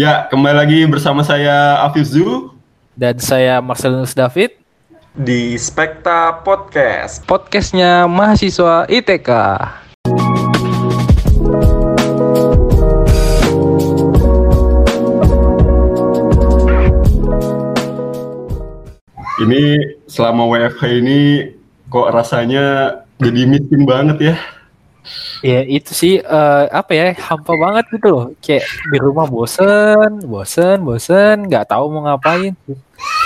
Ya, kembali lagi bersama saya Afif Zu. Dan saya Marcelinus David. Di Spekta Podcast. Podcastnya mahasiswa ITK. Ini selama WFH ini kok rasanya jadi miskin banget ya. Ya itu sih uh, apa ya hampa banget gitu loh. Kayak di rumah bosen, bosen, bosen, nggak tahu mau ngapain.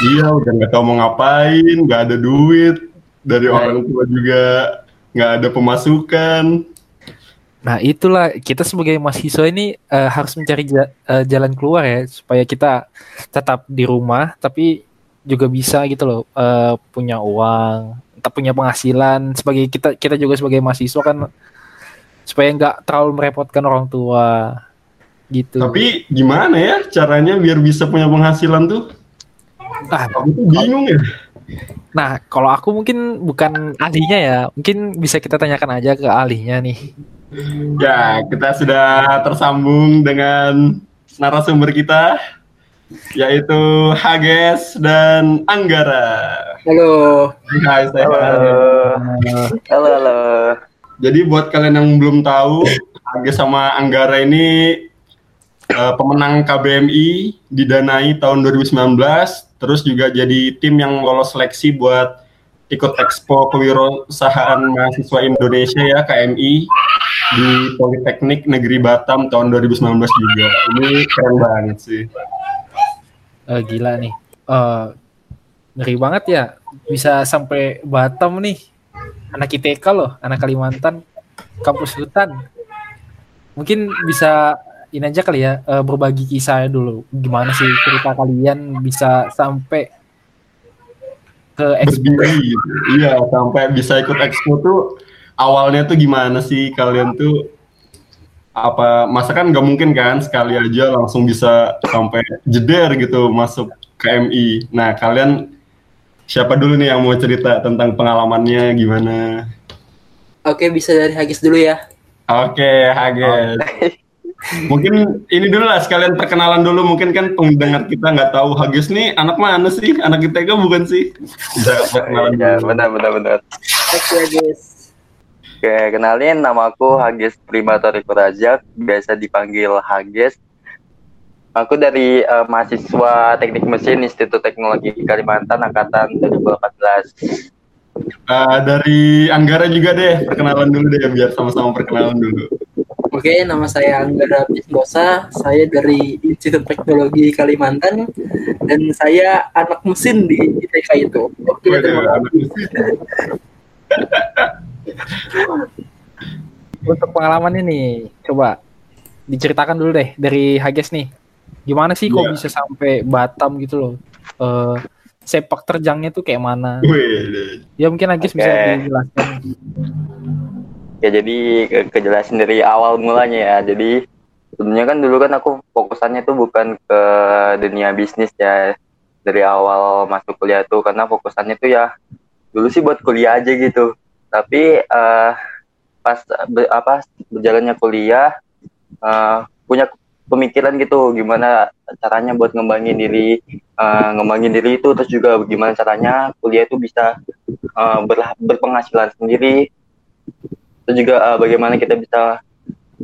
Iya udah nggak tahu mau ngapain, nggak ada duit dari nah, orang tua juga nggak ada pemasukan. Nah itulah kita sebagai mahasiswa ini uh, harus mencari uh, jalan keluar ya supaya kita tetap di rumah tapi juga bisa gitu loh uh, punya uang, punya penghasilan sebagai kita kita juga sebagai mahasiswa kan supaya nggak terlalu merepotkan orang tua gitu. Tapi gimana ya caranya biar bisa punya penghasilan tuh? Ah, aku tuh bingung ya. Nah, kalau aku mungkin bukan ahlinya ya, mungkin bisa kita tanyakan aja ke ahlinya nih. Ya, kita sudah tersambung dengan narasumber kita yaitu Hages dan Anggara. Halo. Hai, saya halo. halo, halo. Jadi buat kalian yang belum tahu, Hages sama Anggara ini uh, pemenang KBMI didanai tahun 2019, terus juga jadi tim yang lolos seleksi buat ikut Expo Kewirausahaan Mahasiswa Indonesia ya KMI di Politeknik Negeri Batam tahun 2019 juga. Ini keren banget sih. Uh, gila nih. Uh, ngeri banget ya bisa sampai Batam nih anak ITK loh anak Kalimantan kampus hutan. Mungkin bisa ini aja kali ya uh, berbagi kisah dulu. Gimana sih cerita kalian bisa sampai ke expo? gitu. iya sampai bisa ikut expo tuh awalnya tuh gimana sih? Kalian tuh apa masa kan nggak mungkin kan? Sekali aja langsung bisa sampai jeder gitu masuk KMI. Nah kalian siapa dulu nih yang mau cerita tentang pengalamannya gimana? Oke bisa dari Hagis dulu ya. Oke Hagis. mungkin ini dulu lah sekalian perkenalan dulu mungkin kan pendengar kita nggak tahu Hagis nih anak mana sih anak kita kan bukan sih? Udah perkenalan. Ya, benar benar benar. Oke Hagis. Oke, kenalin nama aku Hages Primatori Kurajak, biasa dipanggil Hages. Aku dari uh, mahasiswa Teknik Mesin Institut Teknologi Kalimantan angkatan 2014. Uh, dari Anggara juga deh, perkenalan dulu deh biar sama-sama perkenalan dulu. Oke, nama saya Anggara Pisbosa, saya dari Institut Teknologi Kalimantan dan saya anak mesin di ITK itu. Oke, terima kasih. Untuk pengalaman ini, coba diceritakan dulu deh dari Hages nih. Gimana sih kok yeah. bisa sampai Batam gitu loh? Uh, sepak terjangnya tuh kayak mana? Wih, ya mungkin Hages okay. bisa dijelaskan. Ya jadi ke kejelasan dari awal mulanya ya. Jadi sebenarnya kan dulu kan aku fokusannya tuh bukan ke dunia bisnis ya dari awal masuk kuliah tuh karena fokusannya tuh ya dulu sih buat kuliah aja gitu tapi uh, pas be, apa berjalannya kuliah uh, punya pemikiran gitu gimana caranya buat ngembangin diri uh, ngembangin diri itu terus juga gimana caranya kuliah itu bisa uh, ber, berpenghasilan sendiri. Terus juga uh, bagaimana kita bisa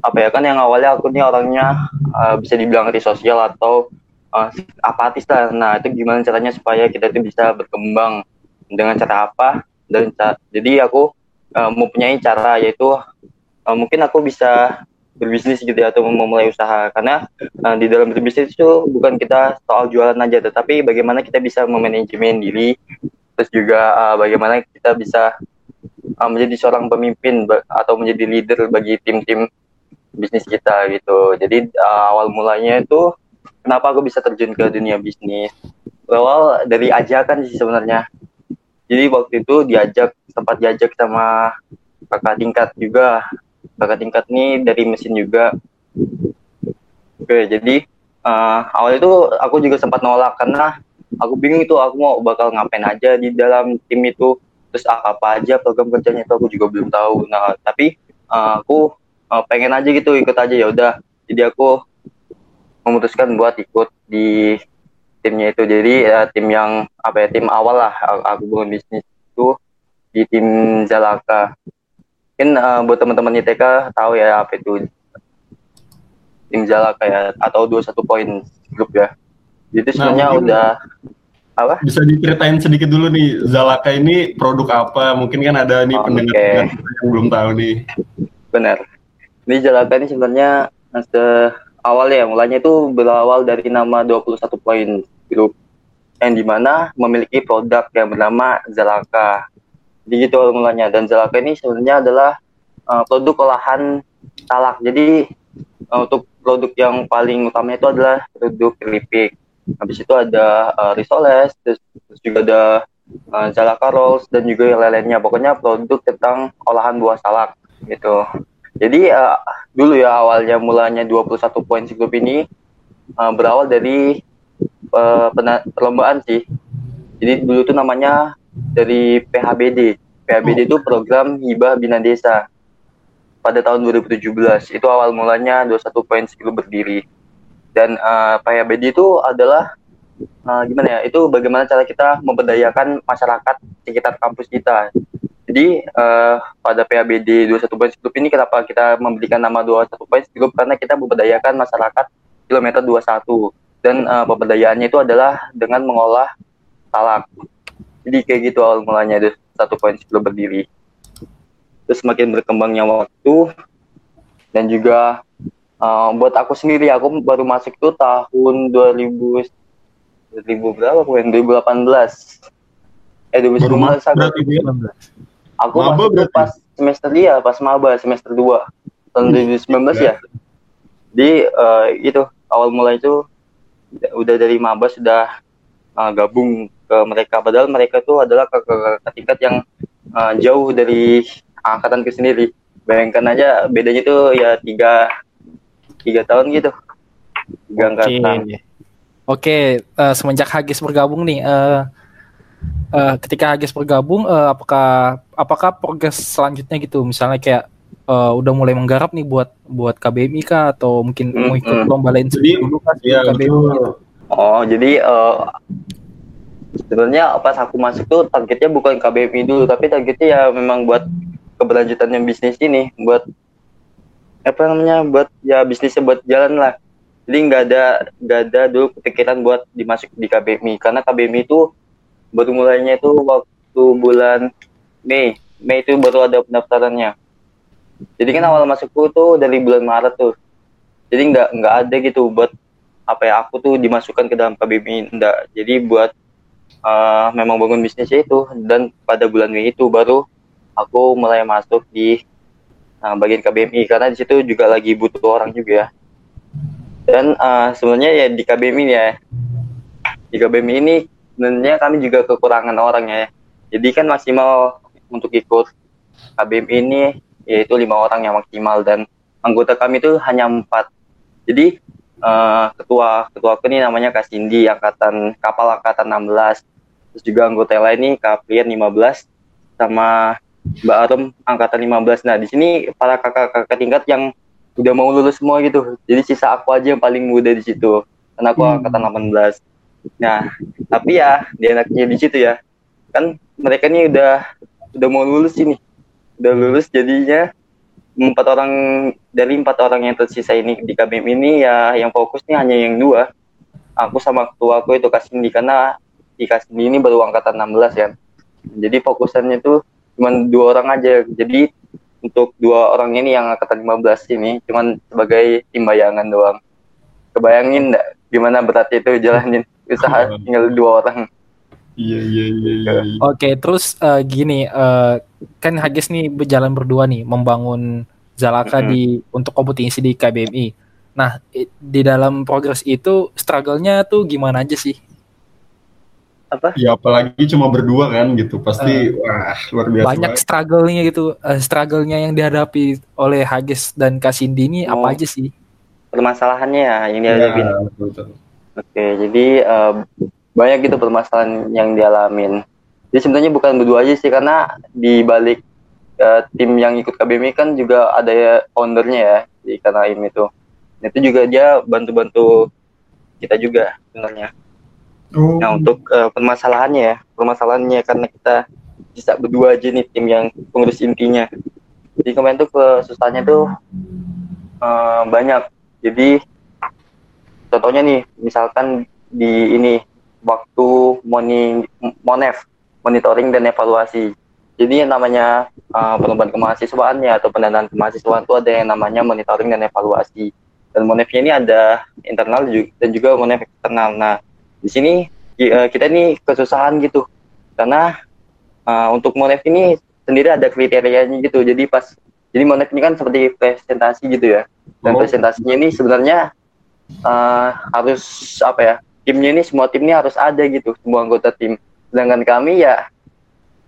apa ya kan yang awalnya aku nih orangnya uh, bisa dibilang sosial atau uh, apatis lah. Nah itu gimana caranya supaya kita itu bisa berkembang? Dengan cara apa? Dan jadi aku uh, mempunyai cara yaitu uh, mungkin aku bisa berbisnis gitu ya atau memulai usaha. Karena uh, di dalam berbisnis itu bukan kita soal jualan aja tetapi bagaimana kita bisa memanajemen diri. Terus juga uh, bagaimana kita bisa uh, menjadi seorang pemimpin atau menjadi leader bagi tim-tim bisnis kita gitu. Jadi uh, awal mulanya itu kenapa aku bisa terjun ke dunia bisnis? Awal dari ajakan sih sebenarnya. Jadi waktu itu diajak sempat diajak sama kakak tingkat juga kakak tingkat ini dari mesin juga. Oke jadi uh, awal itu aku juga sempat nolak karena aku bingung itu aku mau bakal ngapain aja di dalam tim itu. Terus apa aja program kerjanya itu aku juga belum tahu. Nah tapi uh, aku uh, pengen aja gitu ikut aja ya udah. Jadi aku memutuskan buat ikut di timnya itu. Jadi uh, tim yang apa ya tim awal lah aku bangun bisnis itu di tim Zalaka mungkin uh, buat teman-teman ITK tahu ya apa itu tim Zalaka ya atau 21 poin grup ya. Jadi sebenarnya nah, udah apa? bisa diceritain sedikit dulu nih Zalaka ini produk apa? Mungkin kan ada nih oh, pendengar okay. yang belum tahu nih. Benar. Ini Zalaka ini sebenarnya awal ya mulanya itu berawal dari nama 21 poin grup yang di mana memiliki produk yang bernama Zalaka. Jadi gitu mulanya dan Zalaka ini sebenarnya adalah uh, produk olahan talak. Jadi uh, untuk produk yang paling utama itu adalah produk keripik. Habis itu ada uh, risoles, terus, terus juga ada uh, rolls dan juga yang lainnya. Pokoknya produk tentang olahan buah salak gitu. Jadi uh, dulu ya awalnya mulanya 21 poin grup ini uh, berawal dari uh, perlombaan sih. Jadi dulu itu namanya dari PHBD. PHBD itu program hibah bina desa pada tahun 2017. Itu awal mulanya 21 poin grup berdiri. Dan uh, PHBD itu adalah uh, gimana ya? Itu bagaimana cara kita memberdayakan masyarakat sekitar kampus kita. Jadi uh, pada PABD 21 Points Group ini kenapa kita memberikan nama 21 Points Group karena kita memberdayakan masyarakat kilometer 21 dan uh, pemberdayaannya itu adalah dengan mengolah talak. Jadi kayak gitu awal mulanya itu satu poin sebelum berdiri. Terus semakin berkembangnya waktu dan juga uh, buat aku sendiri aku baru masuk tuh tahun 2000 2000 berapa poin 2018 eh 2019 baru masuk Aku maba masuk berarti? pas semester dia, pas maba semester 2 tahun 2019 ya. Di uh, itu awal mulai itu udah dari maba sudah uh, gabung ke mereka padahal mereka itu adalah ke, ke, ke tingkat yang uh, jauh dari angkatan ke sendiri. Bayangkan aja bedanya itu ya tiga tiga tahun gitu. Tiga angkatan. Oke, okay. uh, semenjak Hagis bergabung nih, uh, uh, ketika Hages bergabung uh, apakah apakah progres selanjutnya gitu misalnya kayak uh, udah mulai menggarap nih buat buat KBMI kah atau mungkin hmm, mau ikut lomba lain dulu kah ya, KBMI gitu. Oh jadi uh, sebenarnya pas aku masuk tuh targetnya bukan KBMI dulu tapi targetnya ya memang buat keberlanjutannya bisnis ini buat apa namanya buat ya bisnisnya buat jalan lah. Jadi nggak ada nggak ada dulu kepikiran buat dimasuk di KBMI karena KBMI itu baru mulainya itu waktu bulan Mei. Mei itu baru ada pendaftarannya. Jadi kan awal masukku tuh dari bulan Maret tuh. Jadi nggak nggak ada gitu buat apa ya aku tuh dimasukkan ke dalam KBMI enggak jadi buat uh, memang bangun bisnisnya itu dan pada bulan Mei itu baru aku mulai masuk di uh, bagian KBMI karena di situ juga lagi butuh orang juga dan uh, sebenarnya ya di KBMI ya di KBMI ini sebenarnya kami juga kekurangan orang ya. Jadi kan maksimal untuk ikut KBM ini yaitu lima orang yang maksimal dan anggota kami itu hanya empat. Jadi uh, ketua ketua aku ini namanya Kak Cindy angkatan kapal angkatan 16. Terus juga anggota lain ini Kaprian 15 sama Mbak Arum angkatan 15. Nah, di sini para kakak-kakak tingkat yang udah mau lulus semua gitu. Jadi sisa aku aja yang paling muda di situ. Karena aku hmm. angkatan 18. Nah, tapi ya di enaknya di situ ya. Kan mereka nih udah udah mau lulus ini. Udah lulus jadinya empat orang dari empat orang yang tersisa ini di KBM ini ya yang fokus nih hanya yang dua. Aku sama ketua aku itu di karena di Kasindi ini baru angkatan 16 ya. Jadi fokusannya tuh cuma dua orang aja. Jadi untuk dua orang ini yang angkatan 15 ini cuman sebagai tim bayangan doang. Kebayangin enggak gimana beratnya itu jalanin usaha tinggal dua orang Iya iya iya. iya. Oke terus uh, gini uh, kan Hagis nih berjalan berdua nih membangun Zalaka mm -hmm. di untuk kompetisi di KBMI. Nah di dalam progres itu struggle-nya tuh gimana aja sih? Apa? Ya apalagi cuma berdua kan gitu pasti uh, wah luar biasa. Banyak struggle-nya gitu, uh, struggle-nya yang dihadapi oleh Hagis dan Kasindi ini oh. apa aja sih? Permasalahannya ya yang dihadapi. Ya, betul, betul. Oke, jadi uh, banyak gitu permasalahan yang dialamin. Jadi sebenarnya bukan berdua aja sih, karena di balik uh, tim yang ikut KBMI kan juga ada ya foundernya ya di Kanaim itu. Nah, itu juga dia bantu-bantu kita juga sebenarnya. Oh. Nah untuk eh, permasalahannya ya, permasalahannya karena kita bisa berdua aja nih tim yang pengurus intinya. Jadi kemarin tuh kesusahannya tuh eh, banyak. Jadi contohnya nih, misalkan di ini waktu moni, monef, monitoring dan evaluasi. Jadi yang namanya uh, perubahan kemahasiswaan ya atau pendanaan kemahasiswaan itu ada yang namanya monitoring dan evaluasi. Dan monefnya ini ada internal dan juga monef eksternal. Nah, di sini eh, kita ini kesusahan gitu. Karena uh, untuk monef ini sendiri ada kriterianya gitu. Jadi pas jadi monef ini kan seperti presentasi gitu ya. Dan Oh. presentasinya ini sebenarnya uh, harus apa ya? Timnya ini semua tim ini harus ada gitu, semua anggota tim. Sedangkan kami ya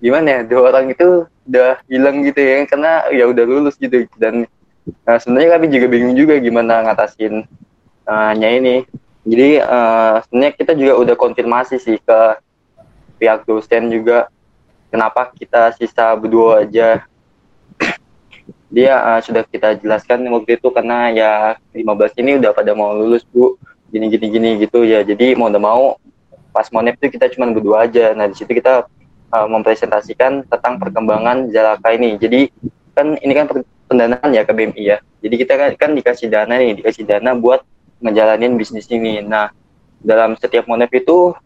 gimana ya dua orang itu udah hilang gitu ya karena ya udah lulus gitu. Dan uh, sebenarnya kami juga bingung juga gimana ngatasin uh, nya ini. Jadi uh, sebenarnya kita juga udah konfirmasi sih ke pihak dosen juga kenapa kita sisa berdua aja. Dia uh, sudah kita jelaskan waktu itu karena ya 15 ini udah pada mau lulus bu gini gini gini gitu ya. Jadi mau udah mau pas monep itu kita cuma berdua aja. Nah di situ kita uh, mempresentasikan tentang perkembangan Jalaka ini. Jadi kan ini kan pendanaan ya ke BMI ya. Jadi kita kan, kan dikasih dana nih dikasih dana buat ngejalanin bisnis ini. Nah dalam setiap monep itu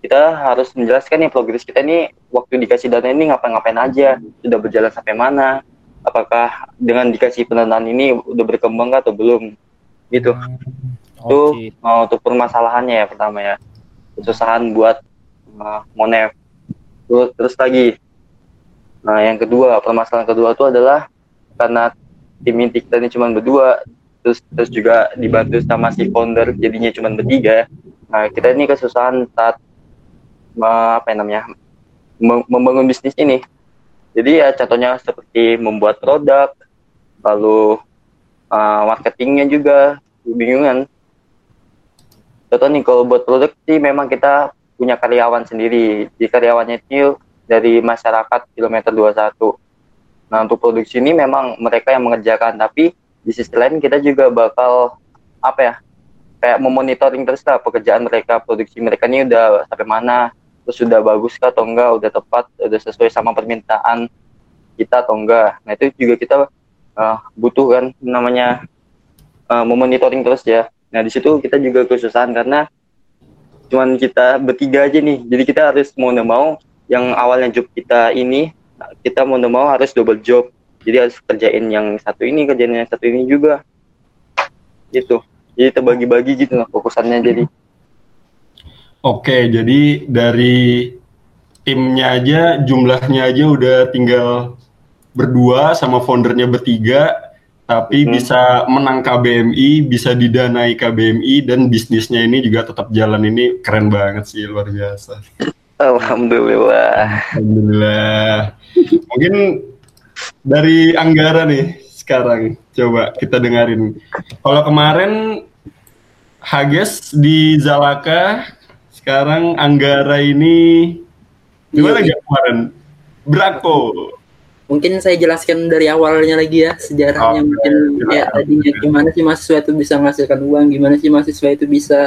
kita harus menjelaskan nih progres kita ini waktu dikasih dana ini ngapain-ngapain aja sudah berjalan sampai mana apakah dengan dikasih pendanaan ini udah berkembang atau belum gitu itu Oke. uh, untuk permasalahannya ya pertama ya. Kesusahan buat uh, monef. Terus, terus lagi. Nah yang kedua permasalahan kedua itu adalah karena tim inti kita ini cuma berdua terus terus juga dibantu sama si founder jadinya cuma bertiga. Nah kita ini kesusahan saat uh, apa yang namanya mem- membangun bisnis ini. Jadi ya contohnya seperti membuat produk lalu uh, marketingnya juga kebingungan Contoh nih kalau buat produk sih memang kita punya karyawan sendiri. Di karyawannya itu dari masyarakat kilometer 21. Nah untuk produksi ini memang mereka yang mengerjakan, tapi di sisi lain kita juga bakal apa ya kayak memonitoring terus lah pekerjaan mereka, produksi mereka ini udah sampai mana, terus sudah bagus kah atau enggak, udah tepat, udah sesuai sama permintaan kita atau enggak. Nah itu juga kita uh, butuh kan namanya uh, memonitoring terus ya. Nah di situ kita juga kesusahan karena cuman kita bertiga aja nih. Jadi kita harus mau nggak mau yang awalnya job kita ini kita mau nggak mau harus double job. Jadi harus kerjain yang satu ini, kerjain yang satu ini juga. Gitu. Jadi terbagi-bagi gitu lah fokusannya jadi. Oke, jadi dari timnya aja jumlahnya aja udah tinggal berdua sama foundernya bertiga, tapi Hmm. bisa menang KBMI, bisa didanai KBMI dan bisnisnya ini juga tetap jalan ini keren banget sih luar biasa. Alhamdulillah. Alhamdulillah. Mungkin dari Anggara nih sekarang coba kita dengerin. Kalau kemarin Hages di Zalaka, sekarang Anggara ini gimana Iya. ya kemarin? Brako. Mungkin saya jelaskan dari awalnya lagi ya sejarahnya Oke, mungkin silakan. kayak tadinya gimana sih mahasiswa itu bisa menghasilkan uang, gimana sih mahasiswa itu bisa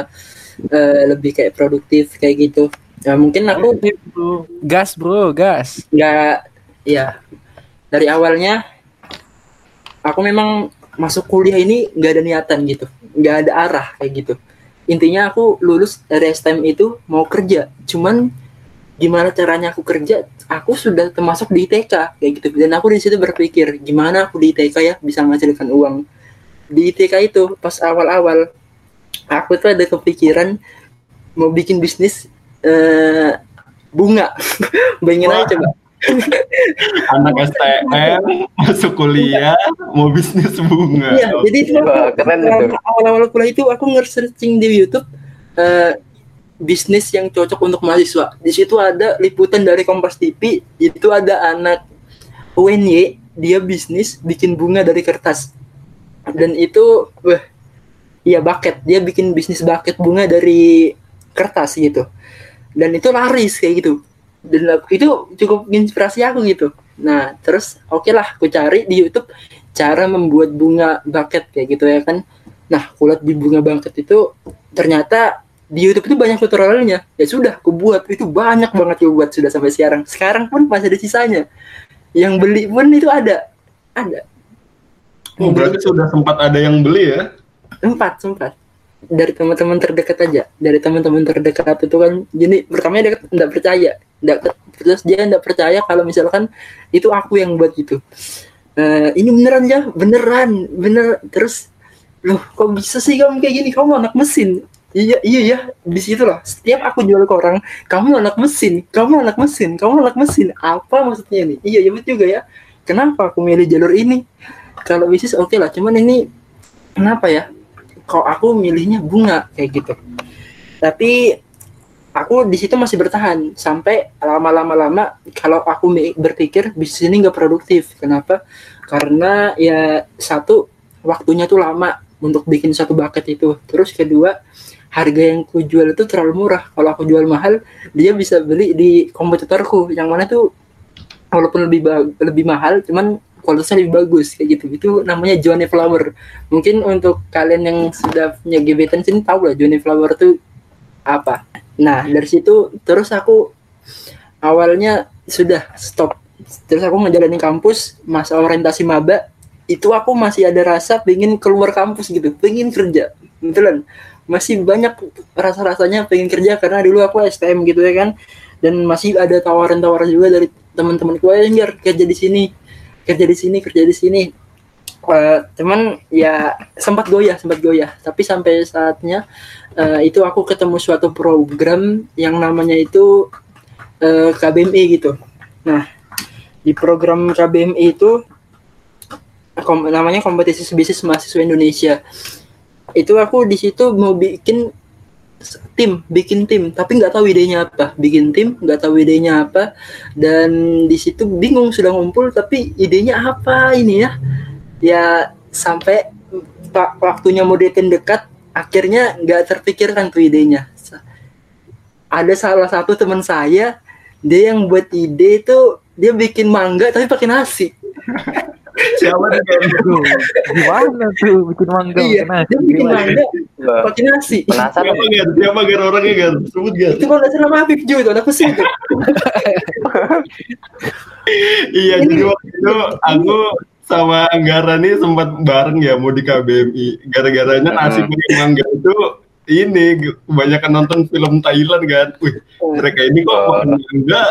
eh, lebih kayak produktif kayak gitu. Ya mungkin aku Gas bro, gas. nggak ya dari awalnya aku memang masuk kuliah ini nggak ada niatan gitu nggak ada arah kayak gitu intinya aku lulus dari STM itu mau kerja cuman gimana caranya aku kerja aku sudah termasuk di ITK kayak gitu dan aku di situ berpikir gimana aku di ITK ya bisa menghasilkan uang di ITK itu pas awal-awal aku tuh ada kepikiran mau bikin bisnis eh, bunga bayangin aja coba Anak STM masuk kuliah mau bisnis bunga. Iya, jadi itu Wah, keren itu. awal- awal-awal kuliah itu aku nge-searching di YouTube eh, bisnis yang cocok untuk mahasiswa. Di situ ada liputan dari Kompas TV, itu ada anak UNY, dia bisnis bikin bunga dari kertas. Dan itu wah iya bucket, dia bikin bisnis bucket bunga dari kertas gitu. Dan itu laris kayak gitu. Dan itu cukup inspirasi aku gitu. Nah, terus oke lah aku cari di YouTube cara membuat bunga bucket kayak gitu ya kan Nah, kulat di bunga bangkit itu ternyata di YouTube itu banyak tutorialnya. Ya sudah, aku buat itu banyak banget aku buat sudah sampai sekarang. Sekarang pun masih ada sisanya. Yang beli pun itu ada, ada. Oh, berarti sudah sempat ada yang beli ya? Sempat, sempat. Dari teman-teman terdekat aja. Dari teman-teman terdekat itu kan, jadi pertamanya dia nggak percaya. Nggak, terus dia nggak percaya kalau misalkan itu aku yang buat gitu. Eh, ini beneran ya, beneran, bener. Terus, loh kok bisa sih kamu kayak gini? Kamu anak mesin. Iya, iya ya, di situ lah. Setiap aku jual ke orang, kamu anak mesin, kamu anak mesin, kamu anak mesin. Apa maksudnya ini? Iya, iya juga ya. Kenapa aku milih jalur ini? Kalau bisnis oke lah, cuman ini kenapa ya? Kok aku milihnya bunga kayak gitu. Tapi aku di situ masih bertahan sampai lama-lama lama kalau aku berpikir bisnis ini nggak produktif. Kenapa? Karena ya satu waktunya tuh lama untuk bikin satu bucket itu. Terus kedua harga yang ku jual itu terlalu murah. Kalau aku jual mahal, dia bisa beli di kompetitorku yang mana tuh walaupun lebih lebih mahal, cuman kualitasnya lebih bagus kayak gitu. Itu namanya Johnny Flower. Mungkin untuk kalian yang sudah punya gebetan sini tahu lah Johnny Flower tuh apa. Nah dari situ terus aku awalnya sudah stop. Terus aku ngejalanin kampus masa orientasi maba itu aku masih ada rasa pengen keluar kampus gitu, pengen kerja. Betulan masih banyak rasa-rasanya pengen kerja karena dulu aku STM gitu ya kan. Dan masih ada tawaran-tawaran juga dari teman-temanku "Ayo, biar kerja di sini kerja di sini kerja di sini. Eh, cuman ya sempat goyah sempat goyah. Tapi sampai saatnya eh, itu aku ketemu suatu program yang namanya itu eh, KBMI gitu. Nah di program KBMI itu kom- namanya kompetisi bisnis mahasiswa Indonesia itu aku di situ mau bikin tim bikin tim. Tapi nggak tahu idenya apa. Bikin tim nggak tahu idenya apa. Dan di situ bingung sudah ngumpul tapi idenya apa ini ya? Ya sampai pa- waktunya mau dating dekat akhirnya nggak terpikirkan tuh idenya. Ada salah satu teman saya dia yang buat ide itu dia bikin mangga tapi pakai nasi Siapa? Tuh, gimana tuh bikin mangga iya bikin nasi? dia bikin Gimana? mangga pakai nasi penasaran Siapa Ger? Siapa Ger orangnya Ger? Sebut Ger. itu kalau sama Afif juga itu anak tuh Iya, jadi waktu itu aku sama Anggara nih sempat bareng ya mau di KBMI. Gara-garanya nasi Hmm. pakai mangga itu ini kebanyakan nonton film Thailand kan. Wih, mereka ini kok Oh. mangga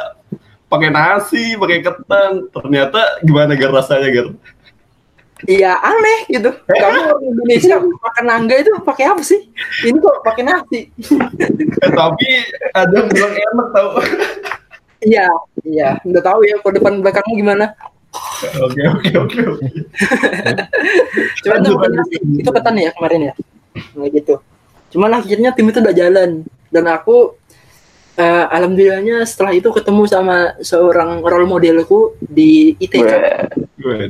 pakai nasi, pakai ketan. Ternyata gimana Ger rasanya Ger? Iya aneh gitu. Kamu orang Indonesia makan nangga itu pakai apa sih? Ini kok pakai nasi? Eh, tapi ada yang bilang enak tau. Iya, iya. Udah tahu ya kalau depan belakangnya gimana. Oke oke oke. Cuman Lanjut, itu, lanjut. itu ketan ya kemarin ya. Nah gitu. Cuman akhirnya tim itu udah jalan dan aku eh, alhamdulillahnya setelah itu ketemu sama seorang role modelku di ITK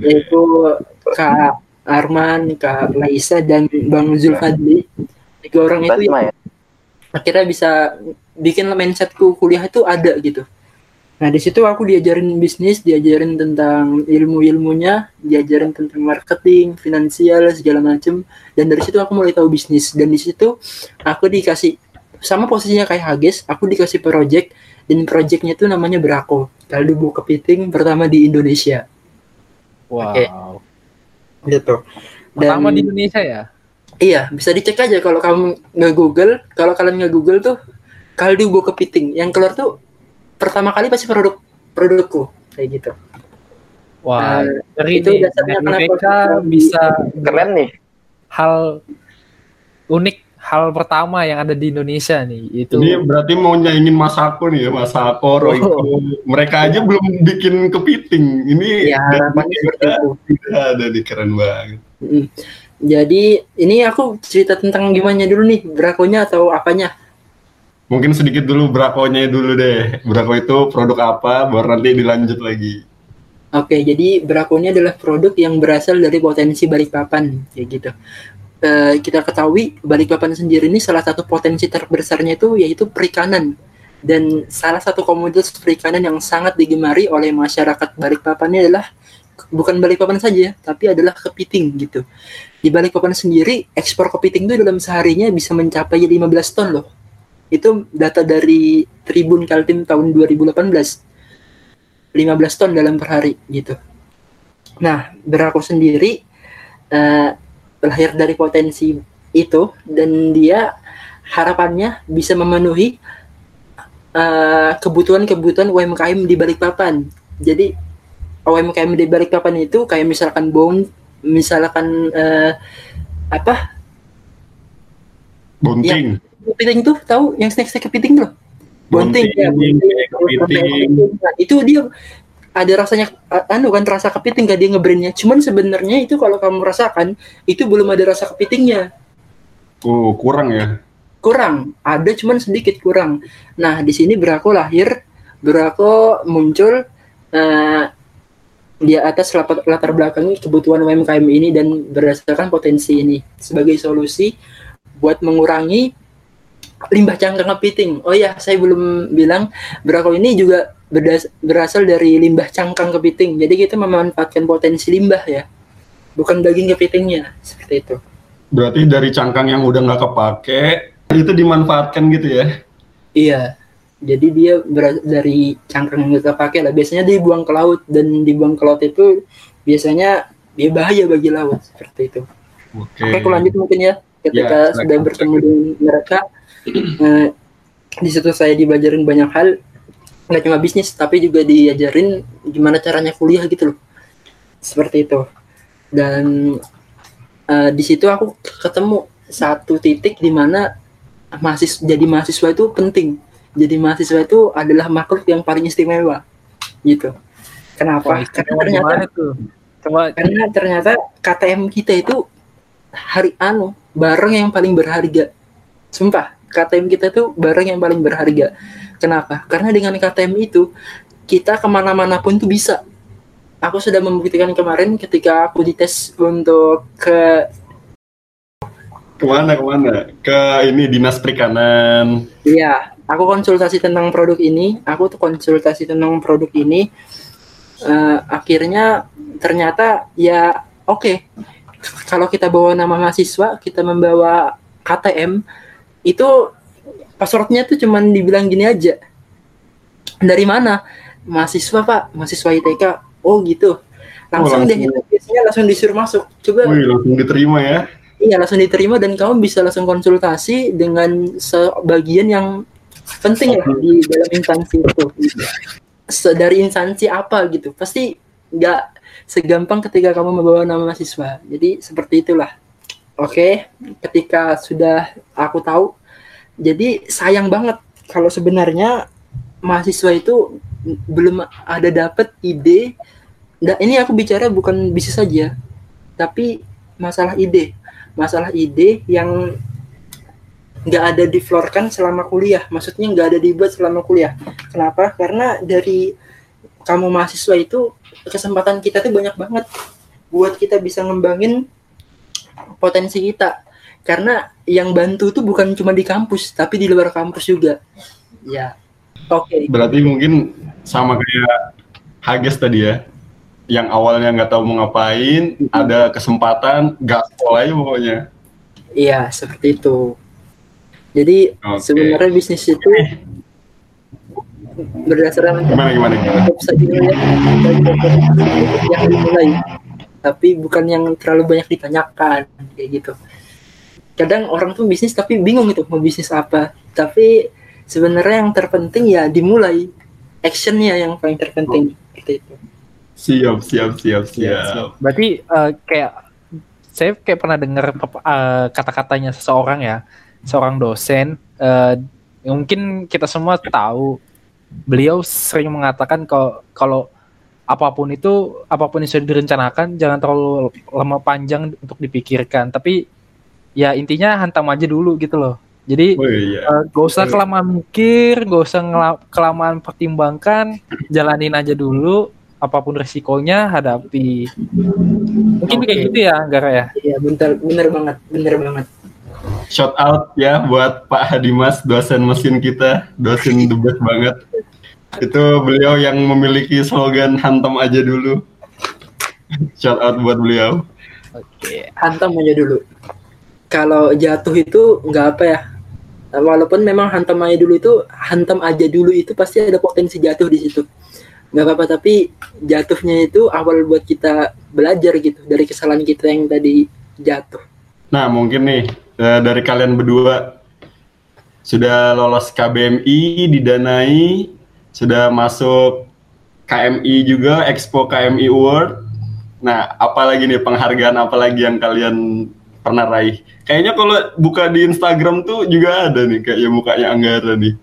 yaitu Kak Arman, Kak Laisa dan Bang Zulfadli. Tiga orang itu ya akhirnya bisa bikin mindsetku kuliah itu ada gitu. Nah di situ aku diajarin bisnis, diajarin tentang ilmu-ilmunya, diajarin tentang marketing, finansial segala macem. Dan dari situ aku mulai tahu bisnis. Dan di situ aku dikasih sama posisinya kayak Hages, aku dikasih project dan projectnya itu namanya Brako, kaldu buah kepiting pertama di Indonesia. Wow. Oke. Gitu. Dan- Pertama di Indonesia ya? Iya, bisa dicek aja kalau kamu nge Google, kalau kalian nge Google tuh kaldu buah kepiting. Yang keluar tuh pertama kali pasti produk produkku kayak gitu. Wah, Nah, dari itu nih, dasarnya kenapa bisa keren nih hal unik, hal pertama yang ada di Indonesia nih. Itu Ini berarti mau nyaingin Masako nih ya, Masako, Royko. Mereka aja belum bikin kepiting. Ini Ya, udah ada nih keren banget. Jadi ini aku cerita tentang gimana dulu nih, brakonya atau apanya? Mungkin sedikit dulu Brakonya dulu deh. Brako itu produk apa, baru nanti dilanjut lagi. Oke, jadi Brako ini adalah produk yang berasal dari potensi Balikpapan, kayak gitu. Eh, kita ketahui Balikpapan sendiri ini salah satu potensi terbesarnya itu yaitu perikanan. Dan salah satu komoditas perikanan yang sangat digemari oleh masyarakat Balikpapan adalah bukan Balikpapan saja, tapi adalah kepiting gitu. Di Balikpapan sendiri, ekspor kepiting itu dalam seharinya bisa mencapai 15 ton loh. Itu data dari Tribun Kaltim tahun 2018. 15 ton dalam per hari gitu. Nah, Berako sendiri eh, lahir dari potensi itu dan dia harapannya bisa memenuhi eh, kebutuhan-kebutuhan UMKM di Balikpapan. Jadi UMKM di Balikpapan itu kayak misalkan bom, misalkan eh, apa Bunting. kepiting tuh tahu yang snack-snack kepiting tuh? Bunting, ya, Bunting, bunting, kepiting. Nah, itu dia ada rasanya anu kan rasa kepiting gak dia ngebrandnya. Cuman sebenarnya itu kalau kamu rasakan itu belum ada rasa kepitingnya. Oh, kurang ya. Kurang, ada cuman sedikit kurang. Nah, di sini Brako lahir, Brako muncul eh, di atas latar, latar belakangi kebutuhan UMKM ini dan berdasarkan potensi ini sebagai solusi buat mengurangi limbah cangkang kepiting. Oh ya, saya belum bilang Brako ini juga berdas- berasal dari limbah cangkang kepiting. Jadi kita memanfaatkan potensi limbah ya, bukan daging kepitingnya seperti itu. Berarti dari cangkang yang udah nggak kepake itu dimanfaatkan gitu ya. Iya. Jadi dia dari cangkang yang kita pakai lah. Biasanya dibuang ke laut dan dibuang ke laut itu biasanya dia bahaya bagi laut seperti itu. Oke. Oke, aku lanjut mungkin ya. Ya, Ketika sudah silakan, bertemu dengan mereka, eh, di situ saya dibajarin banyak hal. Nggak cuma bisnis, tapi juga diajarin gimana caranya kuliah gitu loh. Seperti itu. Dan eh, di situ aku ketemu satu titik di mana mahasiswa jadi mahasiswa itu penting. Jadi mahasiswa itu adalah makhluk yang paling istimewa. Gitu. Kenapa? Wah, Karena ternyata tuh? Coba karena ternyata KTM kita itu hari anu barang yang paling berharga sumpah KTM kita itu barang yang paling berharga kenapa karena dengan KTM itu kita ke mana-mana pun tuh bisa aku sudah membuktikan kemarin ketika aku dites untuk ke Ke mana ke mana? Ke ini dinas perikanan. Iya, aku konsultasi tentang produk ini. Aku tuh konsultasi tentang produk ini. Eh, akhirnya ternyata ya oke. Kalau kita bawa nama mahasiswa, kita membawa KTM, itu passwordnya tuh cuman dibilang gini aja. Dari mana? Mahasiswa pak, mahasiswa ITK. Oh gitu. Langsung, deh, langsung. biasanya langsung disuruh masuk. Coba Wih, langsung diterima ya. Iya langsung diterima dan kamu bisa langsung konsultasi dengan sebagian yang penting lah di dalam instansi itu. Se- Dari instansi apa gitu, pasti nggak segampang ketika kamu membawa nama mahasiswa. Jadi seperti itulah. Oke, ketika sudah aku tahu, jadi sayang banget kalau sebenarnya mahasiswa itu belum ada dapat ide. Nah, ini aku bicara bukan bisnis saja, tapi masalah ide masalah ide yang nggak ada diflorkan selama kuliah. Maksudnya nggak ada dibuat selama kuliah. Kenapa? Karena dari kamu mahasiswa itu kesempatan kita tuh banyak banget buat kita bisa ngembangin potensi kita. Karena yang bantu tuh bukan cuma di kampus, tapi di luar kampus juga. Ya. Oke. Berarti mungkin sama kayak Hages tadi ya. Yang awalnya nggak tahu mau ngapain, ada kesempatan, nggak sekolah aja pokoknya. Iya, seperti itu. Jadi Oke. sebenarnya bisnis itu berdasarkan Gimana gimana gimana? ya yang dimulai tapi bukan yang terlalu banyak ditanyakan kayak gitu kadang orang tuh bisnis tapi bingung itu mau bisnis apa tapi sebenarnya yang terpenting ya dimulai actionnya yang paling terpenting seperti itu Siap, siap, siap, siap. Berarti eh, kayak saya kayak pernah dengar eh, kata-katanya seseorang ya, seorang dosen. eh, yang mungkin kita semua tahu, beliau sering mengatakan kalau kalau apa pun itu, apa pun yang sudah direncanakan, jangan terlalu lama panjang untuk dipikirkan. Tapi ya intinya hantam aja dulu gitu loh. Jadi Oh iya. eh, gak usah kelamaan mikir, gak usah kelamaan pertimbangkan, jalanin aja dulu. Apa pun resikonya hadapi. Mungkin kayak gitu ya, Gara ya. iya bener bener banget bener banget Shout out ya buat Pak Hadimas, dosen mesin kita, dosen the best banget. Itu beliau yang memiliki slogan hantam aja dulu. Shout out buat beliau. Oke. hantam aja dulu. Kalau jatuh itu nggak apa ya. Walaupun memang hantam aja dulu itu hantam aja dulu itu pasti ada potensi jatuh di situ. Nggak apa-apa tapi jatuhnya itu awal buat kita belajar gitu dari kesalahan kita yang tadi jatuh. Nah, mungkin nih eh, dari kalian berdua sudah lolos KBMI, didanai, sudah masuk KMI juga, Expo KMI Award. Nah, apalagi nih penghargaan apalagi yang kalian pernah raih? Kayaknya kalau buka di Instagram tuh juga ada nih kayak ya mukanya Anggara nih.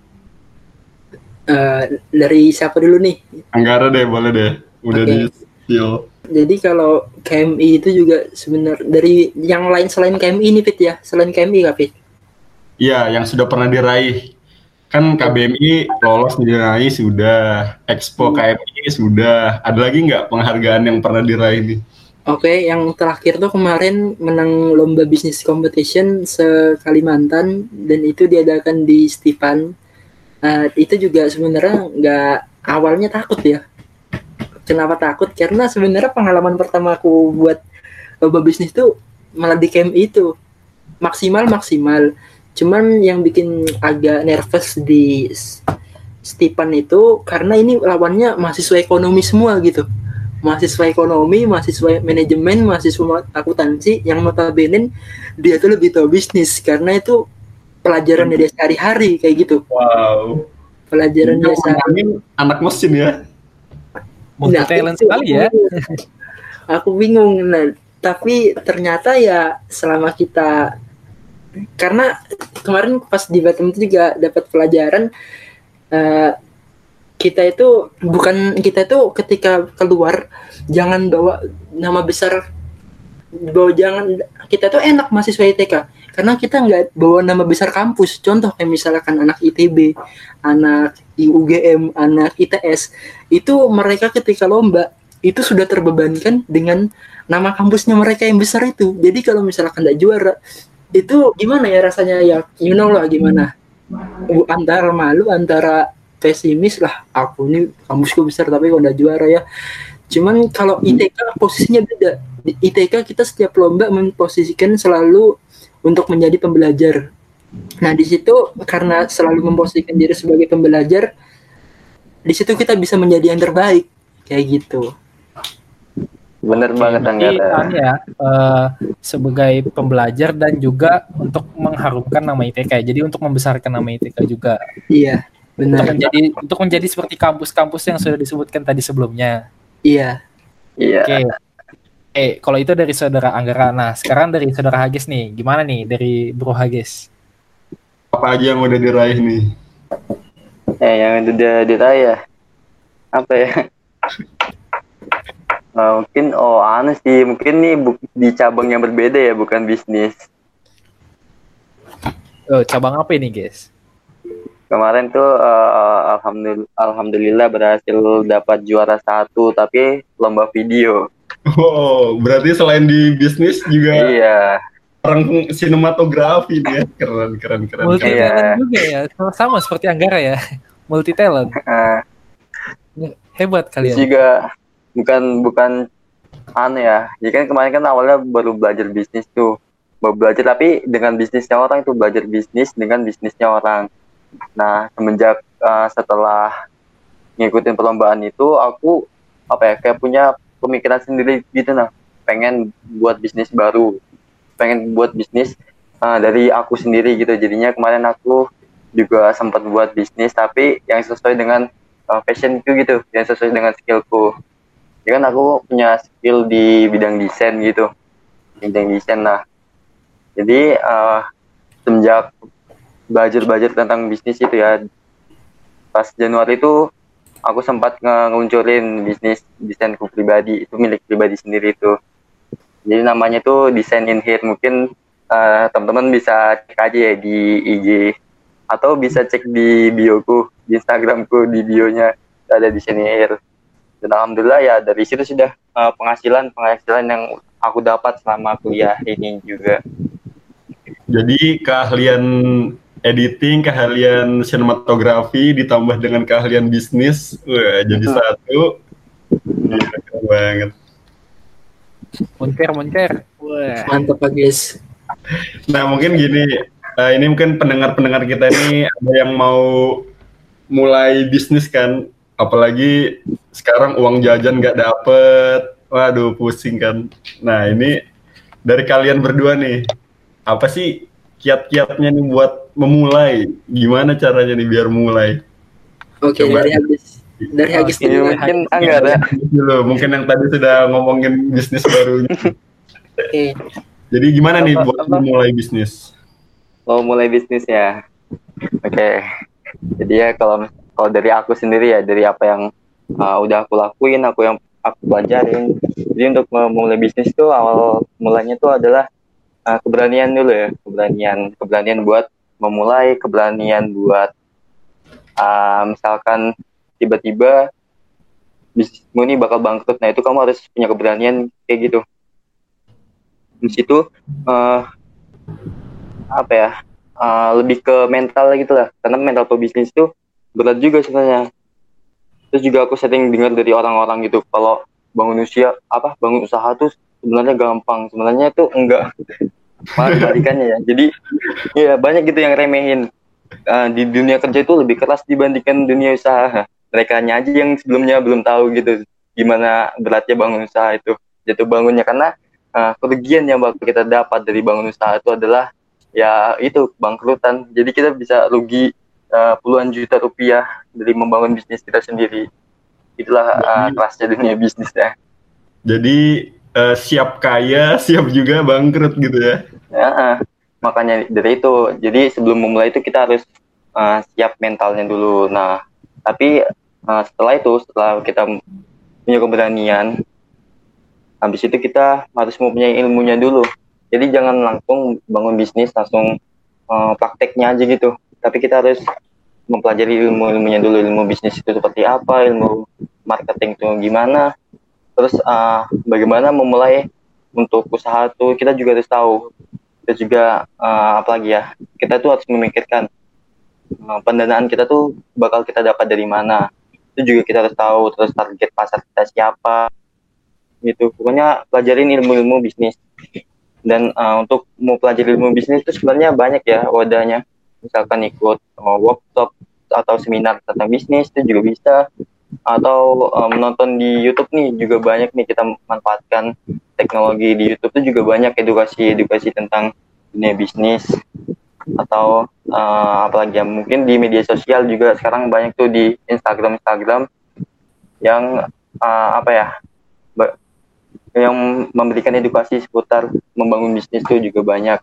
Eh, dari siapa dulu nih? Anggara deh, boleh deh. Udah Oke. di spill. Jadi kalau KMI itu juga sebenarnya dari yang lain selain KMI ini Fit ya, selain KMI kah Fit? Iya, yang sudah pernah diraih. Kan KBMI lolos diraih sudah, Expo KMI sudah. Ada lagi nggak penghargaan yang pernah diraih nih? Oke, yang terakhir tuh kemarin menang lomba bisnis competition se Kalimantan dan itu diadakan di Stipan. Eh, itu juga sebenarnya nggak awalnya takut ya. Kenapa takut? Karena sebenarnya pengalaman pertama aku buat lomba bisnis tuh malah di camp itu maksimal maksimal. Cuman yang bikin agak nervous di S- Stipan itu karena ini lawannya mahasiswa ekonomi semua gitu mahasiswa ekonomi, mahasiswa manajemen, mahasiswa akuntansi yang notabene dia tuh lebih tahu bisnis karena itu pelajaran dia sehari-hari kayak gitu. Wow. Pelajaran dia sehari. Anak mesin ya. Multi Nah, talent sekali ya. aku- Aku bingung. Nah, tapi ternyata ya selama kita karena kemarin pas di Batam itu juga dapat pelajaran eh, kita itu bukan kita itu ketika keluar jangan bawa nama besar bawa jangan kita tuh enak mahasiswa ITK karena kita nggak bawa nama besar kampus. Contoh kayak misalkan anak ITB anak IUGM anak ITS itu mereka ketika lomba itu sudah terbebankan dengan nama kampusnya mereka yang besar itu. Jadi kalau misalkan nggak juara itu gimana ya rasanya ya? You know lah gimana. Antara malu antara pesimis lah. Aku ini kampusku besar tapi kok nggak juara ya. Cuman kalau ITK posisinya beda. Di ITK kita setiap lomba memposisikan selalu untuk menjadi pembelajar. Nah di situ karena selalu memposisikan diri sebagai pembelajar di situ kita bisa menjadi yang terbaik. Kayak gitu. Bener banget Jadi, Anggara. ya eh, sebagai pembelajar dan juga untuk mengharumkan nama ITK. Jadi untuk membesarkan nama ITK juga. iya Untuk benar menjadi untuk menjadi seperti kampus-kampus yang sudah disebutkan tadi sebelumnya. iya Iya. Oke. Eh, kalau itu dari saudara Anggara. Nah, sekarang dari saudara Hagis nih. Gimana nih dari Bro Hagis? Apa aja yang udah diraih nih? Eh, yang udah diraya. Apa ya? Eh, mungkin oh aneh sih mungkin nih bu- di cabang yang berbeda ya bukan bisnis Oh, cabang apa ini, guys? Kemarin tuh eh, alhamdulillah alhamdulillah berhasil dapat juara satu tapi lomba video Wow, berarti selain di bisnis juga iya orang sinematografi dia keren keren keren. Multi keren. Iya. talent juga ya. Sama, sama seperti Anggara ya. Multi talent. Eh, Hebat kalian. juga bukan bukan aneh ya jadi kan kemarin kan awalnya baru belajar bisnis tuh baru belajar tapi dengan bisnisnya orang itu belajar bisnis dengan bisnisnya orang nah semenjak eh, setelah ngikutin perlombaan itu aku apa ya kayak punya pemikiran sendiri gitu nah. Pengen buat bisnis baru. Pengen buat bisnis eh, dari aku sendiri gitu. Jadinya kemarin aku juga sempat buat bisnis tapi yang sesuai dengan uh, passionku gitu. Yang sesuai dengan skillku. Ya kan aku punya skill di bidang desain gitu. Bidang desain lah jadi uh, semenjak belajar-belajar tentang bisnis itu ya pas Januari itu aku sempat nge- ngeluncurin bisnis desainku pribadi itu milik pribadi sendiri itu jadi namanya tuh desain in here mungkin uh, teman-teman bisa cek aja ya di IG atau bisa cek di bioku di Instagramku di bionya ada di sini Air. Dan alhamdulillah ya dari situ sudah uh, penghasilan penghasilan yang aku dapat selama kuliah ini juga. Jadi keahlian editing, keahlian sinematografi ditambah dengan keahlian bisnis, wah jadi satu. Gila, keren banget. Moncer, moncer. Wah. Mantap guys. Nah mungkin gini, eh, ini mungkin pendengar-pendengar kita ini ada yang mau mulai bisnis kan, apalagi sekarang uang jajan nggak dapet, waduh pusing kan. Nah ini dari kalian berdua nih, apa sih kiat-kiatnya nih buat memulai? Gimana caranya nih biar mulai? Oke, Coba. dari habis dari habis Ini dulu. mungkin Anggara. Dulu, mungkin yang tadi sudah ngomongin bisnis barunya. Oke. Jadi gimana nih buat apa? memulai bisnis? Mau mulai bisnis ya. Oke. Jadi ya kalau kalau dari aku sendiri ya dari apa yang uh, udah aku lakuin, aku yang aku pelajarin. Jadi untuk memulai bisnis tuh awal mulanya tuh adalah uh, keberanian dulu ya, keberanian, keberanian buat memulai, keberanian buat uh, misalkan tiba-tiba bisnismu ini bakal bangkrut. Nah itu kamu harus punya keberanian kayak gitu. Di situ uh, apa ya? uh, lebih ke mental gitu lah karena mental pebisnis itu berat juga sebenarnya terus juga aku sering dengar dari orang-orang gitu kalau bangun usia apa bangun usaha tuh sebenarnya gampang sebenarnya itu enggak malah kebalikannya ya. Jadi ya banyak gitu yang remehin. Uh, di dunia kerja itu lebih keras dibandingkan dunia usaha. Mereka aja yang sebelumnya belum tahu gitu gimana beratnya bangun usaha itu jatuh bangunnya. Karena uh, kerugian yang bakal kita dapat dari bangun usaha itu adalah ya itu bangkrutan. Jadi kita bisa rugi uh, puluhan juta rupiah dari membangun bisnis kita sendiri. Itulah uh, kerasnya dunia bisnis ya. Jadi eh, siap kaya, siap juga bangkrut gitu ya. Ya, uh, makanya dari itu. Jadi sebelum memulai itu kita harus uh, siap mentalnya dulu. Nah tapi uh, setelah itu setelah kita punya keberanian habis itu kita harus mempunyai ilmunya dulu. Jadi jangan langsung bangun bisnis langsung uh, prakteknya aja gitu. Tapi kita harus mempelajari ilmu-ilmunya dulu. Ilmu bisnis itu seperti apa ilmu marketing itu gimana terus uh, bagaimana memulai untuk usaha tuh? Kita juga harus tahu. Kita juga uh, apalagi ya kita tuh harus memikirkan uh, pendanaan kita tuh bakal kita dapat dari mana. Itu juga kita harus tahu terus target pasar kita siapa gitu. Pokoknya pelajarin ilmu-ilmu bisnis. Dan uh, untuk mau pelajari ilmu bisnis itu sebenarnya banyak ya wadahnya. Misalkan ikut uh, workshop atau seminar tentang bisnis itu juga bisa atau menonton di YouTube nih juga banyak nih kita manfaatkan teknologi di YouTube itu juga banyak edukasi-edukasi tentang dunia bisnis atau uh, apalagi ya mungkin di media sosial juga sekarang banyak tuh di Instagram Instagram yang uh, apa ya yang memberikan edukasi seputar membangun bisnis tuh juga banyak.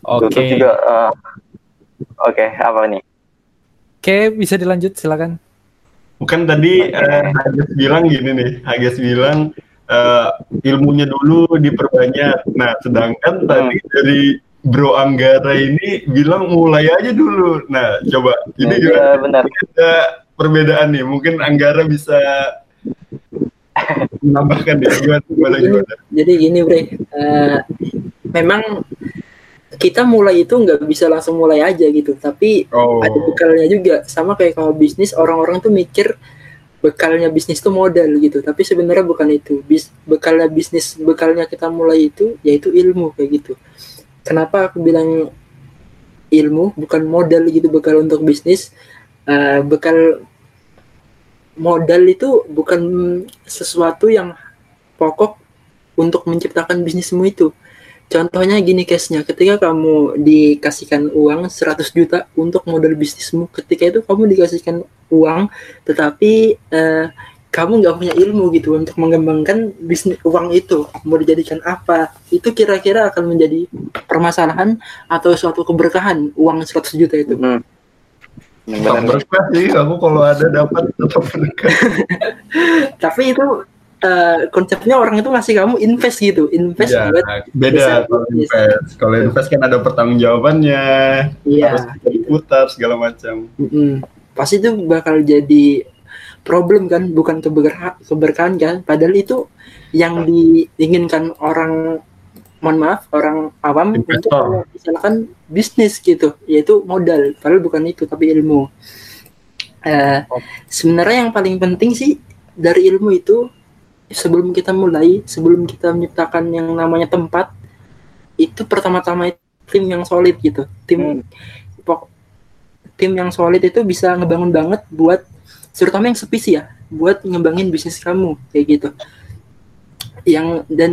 Oke. Terus juga uh, oke apa nih? Oke, bisa dilanjut silakan. Bukan tadi eh, Hages bilang gini nih, Hages bilang eh, ilmunya dulu diperbanyak. Nah, sedangkan tadi dari Bro Anggara ini bilang mulai aja dulu. Nah, coba ini gimana? Iya benar. ada perbedaan nih. Mungkin Anggara bisa menambahkan deh gimana gimana gimana. Jadi gini bre, Eh, memang kita mulai itu nggak bisa langsung mulai aja gitu, tapi Oh, ada bekalnya juga. Sama kayak kalau bisnis orang-orang tuh mikir bekalnya bisnis tuh modal gitu, tapi sebenarnya bukan itu. Bis, bekalnya bisnis, bekalnya kita mulai itu yaitu ilmu kayak gitu. Kenapa aku bilang ilmu bukan modal gitu bekal untuk bisnis? Eh, bekal modal itu bukan sesuatu yang pokok untuk menciptakan bisnismu itu. Contohnya gini case-nya, ketika kamu dikasihkan uang 100 juta untuk modal bisnismu, ketika itu kamu dikasihkan uang, tetapi eh, kamu nggak punya ilmu gitu untuk mengembangkan bisnis uang itu mau dijadikan apa, itu kira-kira akan menjadi permasalahan atau suatu keberkahan uang 100 juta itu. Hmm. Benar. berkah sih. Aku kalau ada dapat tetap berkah. Tapi itu eh, konsepnya orang itu ngasih kamu invest gitu, invest Ya, buat beda kalau invest. Kalau invest kan ada pertanggungjawabannya, Iya. harus diputar segala macam. Mm-mm. pasti itu bakal jadi problem kan bukan keberka- keberkahan kan padahal itu yang diinginkan orang mohon maaf orang awam untuk Investor. misalkan bisnis gitu yaitu modal padahal bukan itu tapi ilmu Eh, sebenarnya yang paling penting sih dari ilmu itu sebelum kita mulai, sebelum kita menciptakan yang namanya tempat, itu pertama-tama tim yang solid gitu. Tim pok- tim yang solid itu bisa ngebangun banget buat terutama yang sepi sih ya, buat ngembangin bisnis kamu kayak gitu. Yang dan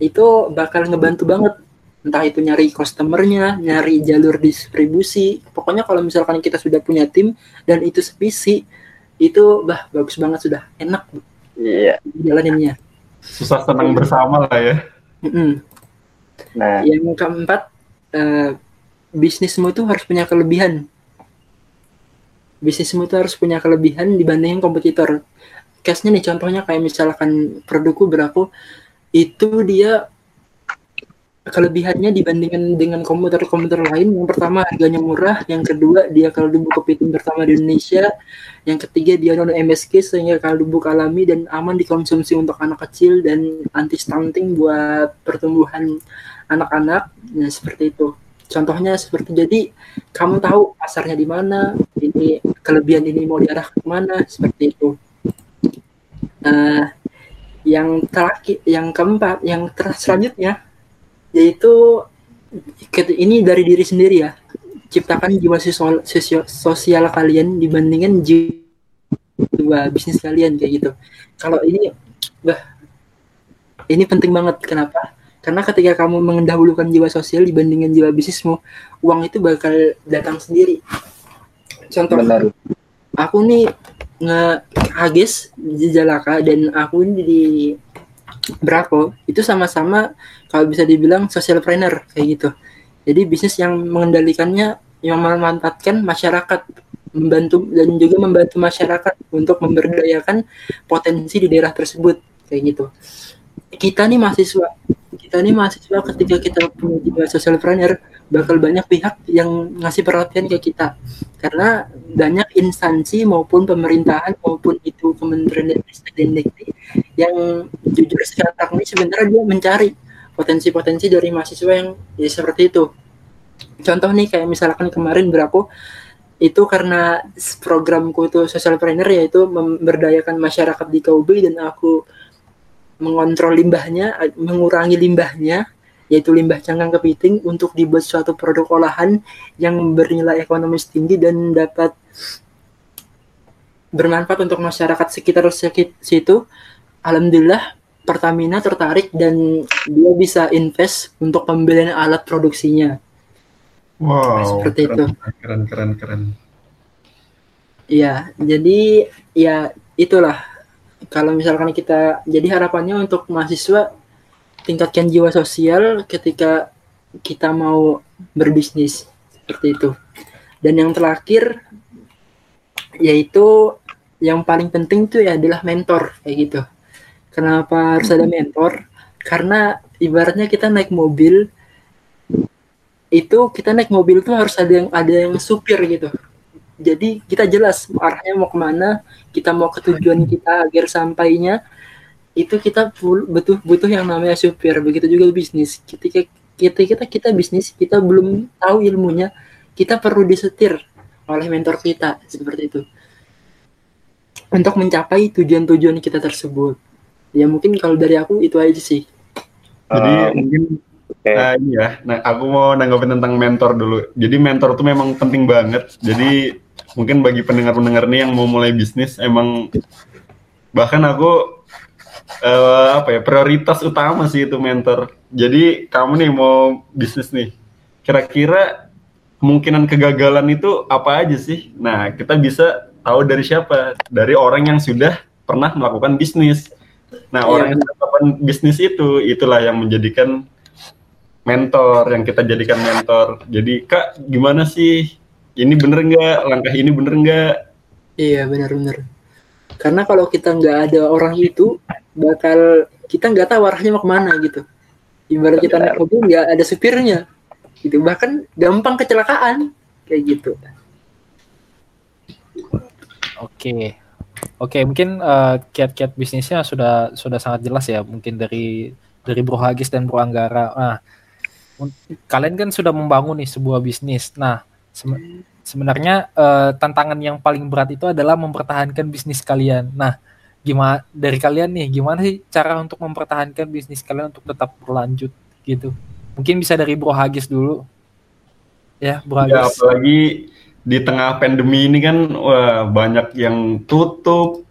itu bakal ngebantu banget entah itu nyari customernya, nyari jalur distribusi. Pokoknya kalau misalkan kita sudah punya tim dan itu sevisi, itu bah bagus banget sudah enak Iya. jalaninnya. Susah senang bersama lah ya. Mm-mm. Nah, Yang keempat, eh, bisnismu itu harus punya kelebihan. Bisnismu itu harus punya kelebihan dibandingin kompetitor. Case-nya nih contohnya kayak misalkan produkku beraku itu dia kelebihannya dibandingkan dengan komputer-komputer lain. Yang pertama harganya murah. Yang kedua dia kalau dibuka kepiting pertama di Indonesia. Yang ketiga dia non MSG sehingga kalau dibuka alami dan aman dikonsumsi untuk anak kecil dan anti stunting buat pertumbuhan anak-anak. Nah seperti itu. Contohnya seperti jadi kamu tahu pasarnya di mana ini kelebihan ini mau diarah ke mana seperti itu. Nah yang terakhir yang keempat yang ter selanjutnya yaitu ini dari diri sendiri ya. Ciptakan jiwa sosial, sosial kalian dibandingkan jiwa bisnis kalian kayak gitu. Kalau ini bah ini penting banget. Kenapa? Karena ketika kamu mendahulukan jiwa sosial dibandingkan jiwa bisnismu uang itu bakal datang sendiri. Contoh benar. aku nih nge Agis di Jalaka dan aku ini di Brako itu sama-sama kalau bisa dibilang social planner kayak gitu. Jadi bisnis yang mengendalikannya yang memanfaatkan masyarakat membantu dan juga membantu masyarakat untuk memberdayakan potensi di daerah tersebut kayak gitu. Kita nih mahasiswa, kita nih mahasiswa ketika kita punya jiwa social planner bakal banyak pihak yang ngasih perhatian ke kita karena banyak instansi maupun pemerintahan maupun itu Kementerian dan Dikti yang jujur sekarang ini sebenarnya dia mencari potensi-potensi dari mahasiswa yang ya seperti itu. Contoh nih kayak misalkan kemarin berapa itu karena programku itu social planner yaitu memberdayakan masyarakat di KUB dan aku mengontrol limbahnya, mengurangi limbahnya yaitu limbah cangkang kepiting untuk dibuat suatu produk olahan yang bernilai ekonomis tinggi dan dapat bermanfaat untuk masyarakat sekitar sekit- situ. Alhamdulillah Pertamina tertarik dan dia bisa invest untuk pembelian alat produksinya. Wow, Seperti keren, itu. keren, keren, keren. Iya, jadi ya itulah kalau misalkan kita jadi harapannya untuk mahasiswa tingkatkan jiwa sosial ketika kita mau berbisnis seperti itu. Dan yang terakhir yaitu yang paling penting tuh ya adalah mentor kayak gitu. Kenapa harus ada mentor? Karena ibaratnya kita naik mobil itu kita naik mobil tuh harus ada yang ada yang supir gitu. Jadi kita jelas arahnya mau ke mana, kita mau ke tujuan kita agar sampainya itu kita butuh butuh yang namanya supir. Begitu juga bisnis. Ketika kita kita kita bisnis kita belum tahu ilmunya, kita perlu disetir oleh mentor kita seperti itu untuk mencapai tujuan-tujuan kita tersebut. Ya mungkin kalau dari aku itu aja sih. Jadi Eh, mungkin oke. Nah, ini ya. Nah, aku mau nanggapin tentang mentor dulu. Jadi mentor tuh memang penting banget. Jadi mungkin bagi pendengar-pendengar nih yang mau mulai bisnis emang bahkan aku eh, apa ya prioritas utama sih itu mentor. Jadi kamu nih mau bisnis nih. Kira-kira kemungkinan kegagalan itu apa aja sih? Nah, kita bisa tahu dari siapa? Dari orang yang sudah pernah melakukan bisnis. Nah, Iya, orang yang melakukan bisnis itu itulah yang menjadikan mentor yang kita jadikan mentor. Jadi kak gimana sih? Ini bener nggak? Langkah ini bener nggak? Iya benar-benar. Karena kalau kita nggak ada orang itu, bakal kita nggak tahu arahnya mau ke mana gitu. Ibarat kita naik mobil nggak ada supirnya, gitu. Bahkan gampang kecelakaan kayak gitu. Oke. Oke, mungkin eh, kiat-kiat bisnisnya sudah sudah sangat jelas ya, mungkin dari dari Bro Hagis dan Bro Anggara. Nah, kalian kan sudah membangun nih sebuah bisnis. Nah, sem- sebenarnya eh, tantangan yang paling berat itu adalah mempertahankan bisnis kalian. Nah, gimana dari kalian nih gimana sih cara untuk mempertahankan bisnis kalian untuk tetap berlanjut gitu mungkin bisa dari Bro Hagis dulu ya Bro Ya, Hagis apalagi di tengah pandemi ini kan wah, banyak yang tutup,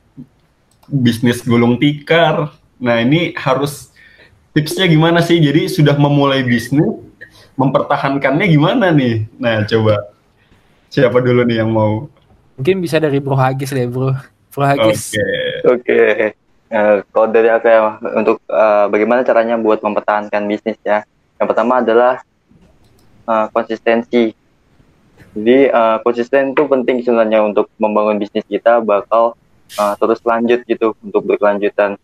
bisnis gulung tikar. Nah ini harus tipsnya gimana sih? Jadi sudah memulai bisnis, mempertahankannya gimana nih? Nah coba siapa dulu nih yang mau? mungkin bisa dari Bro Hagis deh Bro Bro Oke, Hagis Oke, Eh, kalau dari aku ya untuk eh, bagaimana caranya buat mempertahankan bisnis ya. Yang pertama adalah eh, konsistensi. Jadi eh, konsisten itu penting sebenarnya untuk membangun bisnis kita bakal eh, terus lanjut gitu untuk berkelanjutan.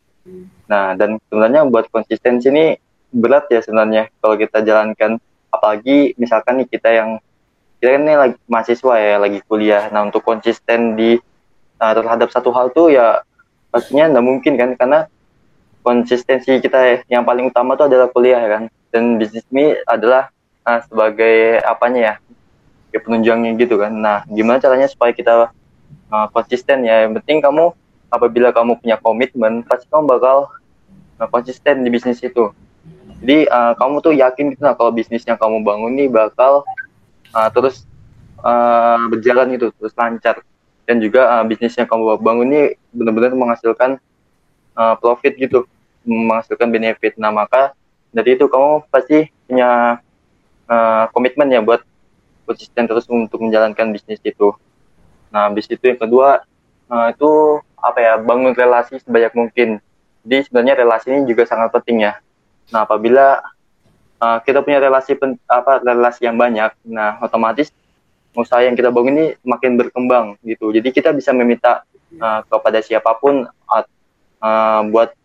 Nah dan sebenarnya buat konsistensi ini berat ya sebenarnya kalau kita jalankan. Apalagi misalkan nih kita yang kita kan ini lagi mahasiswa ya lagi kuliah. Nah untuk konsisten di eh, terhadap satu hal tuh ya pastinya nggak mungkin kan karena konsistensi kita yang paling utama itu adalah kuliah ya kan dan bisnis ini adalah ah, sebagai apanya ya kayak penunjangnya gitu kan. Nah gimana caranya supaya kita ah, konsisten ya? Yang penting kamu apabila kamu punya komitmen pasti kamu bakal ah, konsisten di bisnis itu. Jadi ah, kamu tuh yakin gitu nah kalau bisnis yang kamu bangun ini bakal ah, terus ah, berjalan gitu terus lancar. Dan juga uh, bisnis yang kamu bangun ini benar-benar menghasilkan uh, profit gitu, menghasilkan benefit. Nah maka dari itu kamu pasti punya uh, komitmen ya buat konsisten terus untuk menjalankan bisnis itu. Nah habis itu yang kedua uh, itu apa ya bangun relasi sebanyak mungkin. Jadi sebenarnya relasi ini juga sangat penting ya. Nah apabila uh, kita punya relasi pen, apa relasi yang banyak, nah otomatis usaha yang kita bangun ini makin berkembang gitu. Jadi kita bisa meminta uh, kepada siapa pun uh, buat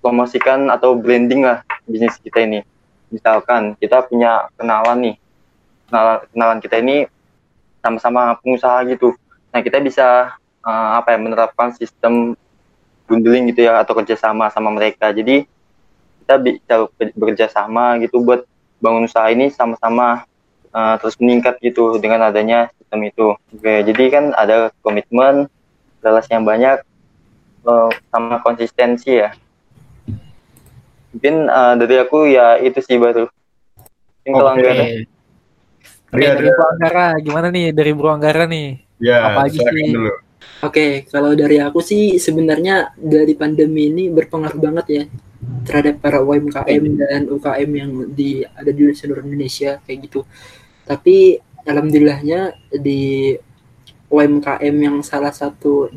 promosikan atau branding lah bisnis kita ini. Misalkan kita punya kenalan nih, kenalan, kenalan kita ini sama-sama pengusaha gitu. Nah kita bisa uh, apa ya menerapkan sistem bundling gitu ya atau kerjasama sama mereka. Jadi kita bisa bekerja sama gitu buat bangun usaha ini sama-sama uh, terus meningkat gitu dengan adanya sistem itu. Oke, jadi kan ada komitmen, relasi yang banyak, uh, sama konsistensi ya. Mungkin uh, dari aku ya itu sih baru. Mungkin kalau Oke. ada, Oke, Iya, dari. Bro Anggara gimana nih dari Bro Anggara nih Ya, Apa aja sih? dulu. Oke, kalau dari aku sih sebenarnya dari pandemi ini berpengaruh banget ya terhadap para UMKM dan UKM yang di ada di seluruh Indonesia kayak gitu. Tapi alhamdulillahnya di UMKM yang salah satu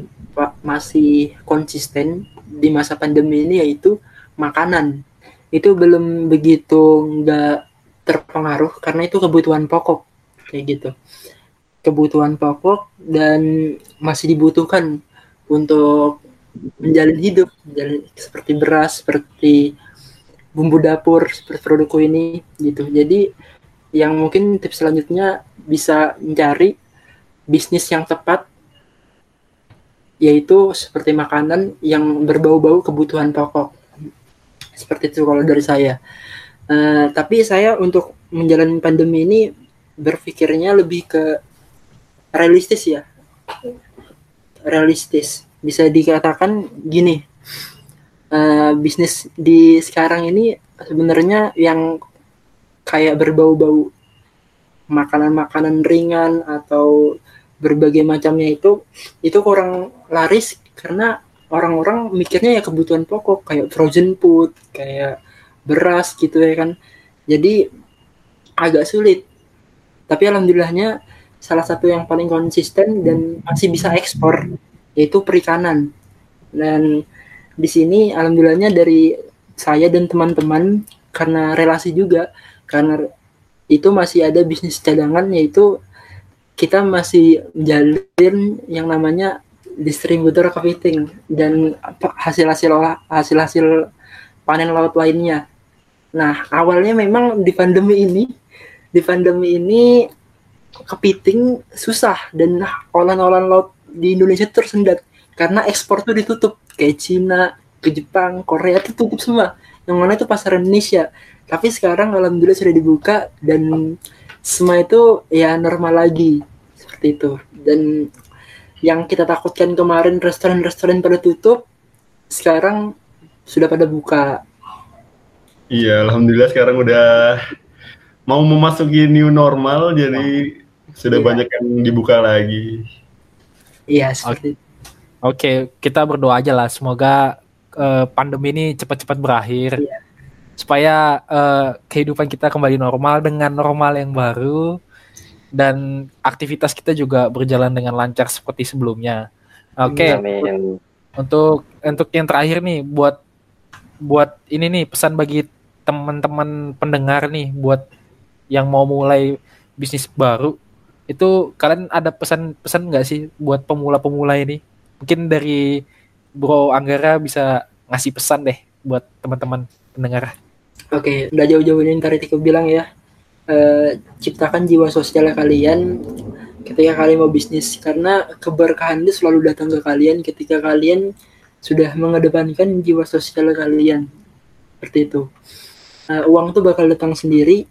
masih konsisten di masa pandemi ini yaitu makanan. Itu belum begitu nggak terpengaruh karena itu kebutuhan pokok kayak gitu. Kebutuhan pokok dan masih dibutuhkan untuk menjalin hidup menjalin, seperti beras seperti bumbu dapur seperti produkku ini gitu. Jadi yang mungkin tips selanjutnya bisa mencari bisnis yang tepat yaitu seperti makanan yang berbau-bau kebutuhan pokok. Seperti itu kalau dari saya Eh, tapi saya untuk menjalani pandemi ini berpikirnya lebih ke realistis ya. Realistis. Bisa dikatakan gini eh, bisnis di sekarang ini sebenarnya yang kayak berbau-bau makanan-makanan ringan atau berbagai macamnya itu itu kurang laris karena orang-orang mikirnya ya kebutuhan pokok kayak frozen food kayak beras gitu ya kan. Jadi agak sulit. Tapi alhamdulillahnya salah satu yang paling konsisten dan masih bisa ekspor yaitu perikanan. Dan di sini alhamdulillahnya dari saya dan teman-teman karena relasi juga karena itu masih ada bisnis cadangan yaitu kita masih menjalin yang namanya distributor kepiting dan hasil-hasil olah hasil-hasil panen laut lainnya. Nah, awalnya memang di pandemi ini di pandemi ini kepiting susah dan olahan-olahan laut di Indonesia tersendat karena ekspor tuh ditutup kayak Cina, ke Jepang, Korea tuh tutup semua. Yang mana itu pasar Indonesia. Tapi sekarang alhamdulillah sudah dibuka dan semua itu ya normal lagi seperti itu. Dan yang kita takutkan kemarin restoran-restoran pada tutup sekarang sudah pada buka. Iya, alhamdulillah sekarang udah mau memasuki new normal, jadi sudah Iya. banyak yang dibuka lagi. Iya, seperti Oke, kita berdoa aja lah semoga eh, pandemi ini cepat-cepat berakhir. Iya. Supaya eh, kehidupan kita kembali normal dengan normal yang baru dan aktivitas kita juga berjalan dengan lancar seperti sebelumnya. Oke, Amin. untuk untuk yang terakhir nih buat buat ini nih pesan bagi teman-teman pendengar nih buat yang mau mulai bisnis baru itu kalian ada pesan-pesan nggak sih buat pemula-pemula ini mungkin dari Bro Anggara bisa ngasih pesan deh buat teman-teman pendengar Oke, udah jauh-jauh ini tadi Tiko bilang ya. eh, ciptakan jiwa sosial kalian ketika kalian mau bisnis karena keberkahan itu selalu datang ke kalian ketika kalian sudah mengedepankan jiwa sosial kalian. Seperti itu. Eh, uang tuh bakal datang sendiri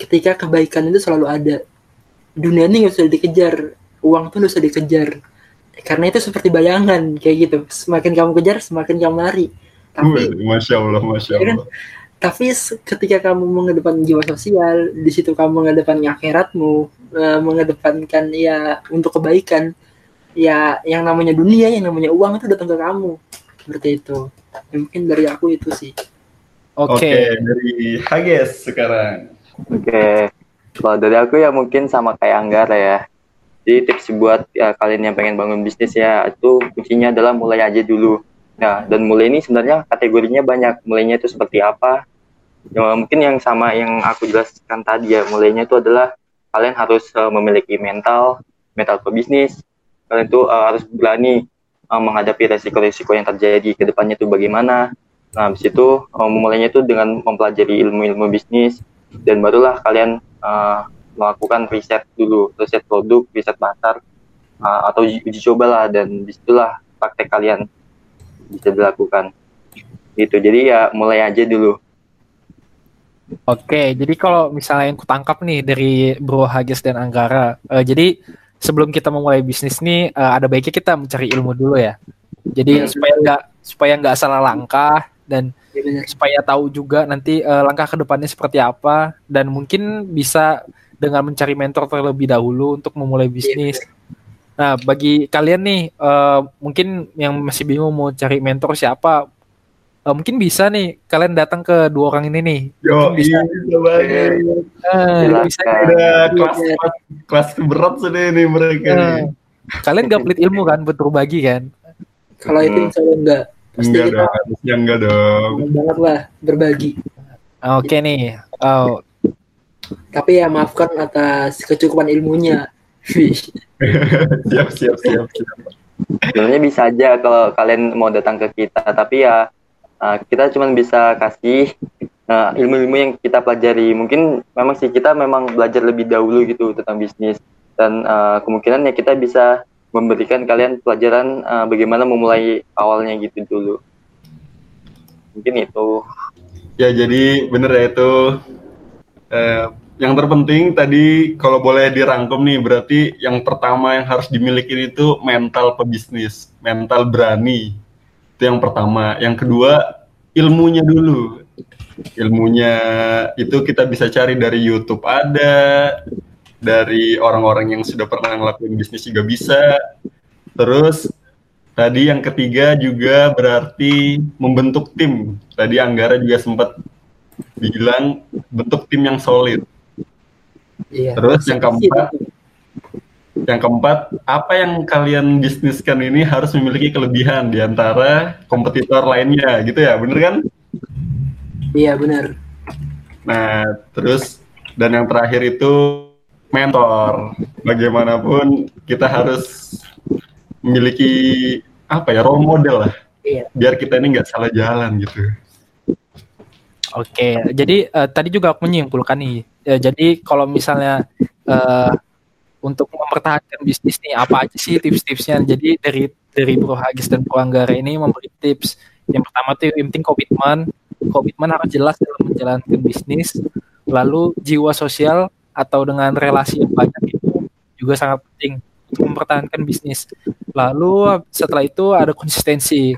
ketika kebaikan itu selalu ada. Dunia ini nggak usah dikejar, uang tuh nggak usah dikejar. Karena itu seperti bayangan kayak gitu. Semakin kamu kejar, semakin kamu lari. Tapi Masya Allah, Masya Ya kan? Allah. tapi ketika kamu mengedepankan jiwa sosial di situ kamu mengedepankan akhiratmu eh, mengedepankan ya untuk kebaikan ya yang namanya dunia yang namanya uang itu datang ke kamu seperti itu Ya, mungkin dari aku itu sih oke dari Hages sekarang. Oke, kalau dari aku ya mungkin sama kayak Anggara ya. Jadi tips buat ya, kalian yang pengen bangun bisnis ya itu kuncinya adalah mulai aja dulu. Nah, dan mulai ini sebenarnya kategorinya banyak. Mulainya itu seperti apa? Ya, mungkin yang sama yang aku jelaskan tadi ya. Mulainya itu adalah kalian harus eh, memiliki mental, mental pebisnis. Kalian itu eh, harus berani eh, menghadapi resiko-resiko yang terjadi ke depannya itu bagaimana. Nah, habis itu eh, memulainya itu dengan mempelajari ilmu-ilmu bisnis dan barulah kalian eh, melakukan riset dulu, riset produk, riset pasar, eh, atau uji, uji coba lah dan di situlah praktek kalian bisa dilakukan. Gitu. Jadi ya mulai aja dulu. Oke, jadi kalau misalnya yang kutangkap nih dari Bro Hages dan Anggara, eh, jadi sebelum kita memulai bisnis nih, eh, ada baiknya kita mencari ilmu dulu ya. Jadi supaya nggak supaya nggak salah langkah dan ya supaya tahu juga nanti eh, langkah ke depannya seperti apa dan mungkin bisa dengan mencari mentor terlebih dahulu untuk memulai bisnis. Nah, bagi kalian nih, eh, mungkin yang masih bingung mau cari mentor siapa, eh, mungkin bisa nih kalian datang ke dua orang ini nih. Yo, bisa. bisa banget. Silakan. bisa Udah kelas, kelas, kelas berat sudah ini mereka. Eh, nih. kalian gak pelit ilmu kan buat berbagi kan? kalau itu Hmm. insya Allah enggak pasti Enggak kita dong, harusnya enggak dong. senang banget lah berbagi Oke nih. Oh, tapi ya maafkan atas kecukupan ilmunya siap, siap, siap, siap. Sebenarnya bisa aja kalau kalian mau datang ke kita, tapi ya uh, kita cuma bisa kasih uh, ilmu-ilmu yang kita pelajari. Mungkin memang sih kita memang belajar lebih dahulu gitu tentang bisnis dan uh, kemungkinan ya kita bisa memberikan kalian pelajaran uh, bagaimana memulai awalnya gitu dulu. Mungkin itu. Ya jadi bener ya itu eh, yang terpenting tadi kalau boleh dirangkum nih berarti yang pertama yang harus dimiliki itu mental pebisnis, mental berani. Itu yang pertama. Yang kedua ilmunya dulu. Ilmunya itu kita bisa cari dari YouTube ada, dari orang-orang yang sudah pernah ngelakuin bisnis juga bisa. Terus Tadi yang ketiga juga berarti membentuk tim. Tadi Anggara juga sempat bilang bentuk tim yang solid. iya Terus yang keempat, yang keempat, apa yang kalian bisniskan ini harus memiliki kelebihan di antara kompetitor lainnya, gitu ya, bener kan? iya benar Nah, terus dan yang terakhir itu mentor. Bagaimanapun kita harus memiliki apa ya role model lah, iya biar kita ini nggak salah jalan gitu. Oke, jadi eh, tadi juga aku menyimpulkan nih. Ya, jadi kalau misalnya eh, untuk mempertahankan bisnis nih, apa aja sih tips-tipsnya? Jadi dari dari Bro Hagis dan Bro Anggara ini memberi tips. Yang pertama tuh yang penting komitmen. Komitmen harus jelas dalam menjalankan bisnis. Lalu jiwa sosial atau dengan relasi yang banyak itu juga sangat penting untuk mempertahankan bisnis. Lalu setelah itu ada konsistensi.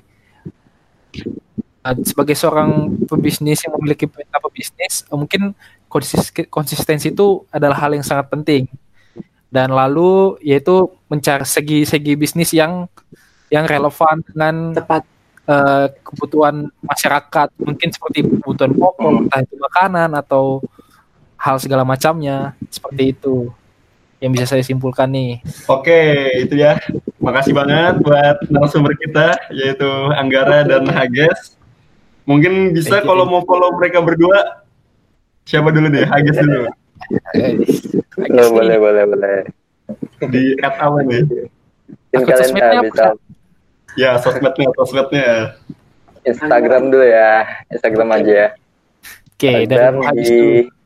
Uh, sebagai seorang pebisnis yang memiliki peta pebisnis, uh, mungkin konsis- konsistensi itu adalah hal yang sangat penting. Dan lalu yaitu mencari segi-segi bisnis yang yang relevan dengan tepat eh, kebutuhan masyarakat, mungkin seperti kebutuhan pokok, entah itu makanan atau hal segala macamnya, seperti itu yang bisa saya simpulkan nih. Oke, itu ya. Makasih banget buat narasumber kita yaitu Anggara dan Hages. Mungkin bisa kalau mau follow mereka berdua siapa dulu deh? Hages dulu. Eh, Oh, boleh, boleh, boleh. Di app apa nih? Mungkin Akun kalian sosmednya uh, apa, bisa? Ya, sosmednya, sosmednya. Instagram dulu ya. Instagram aja ya. Oke, Instagram Bung Hafiz di dulu.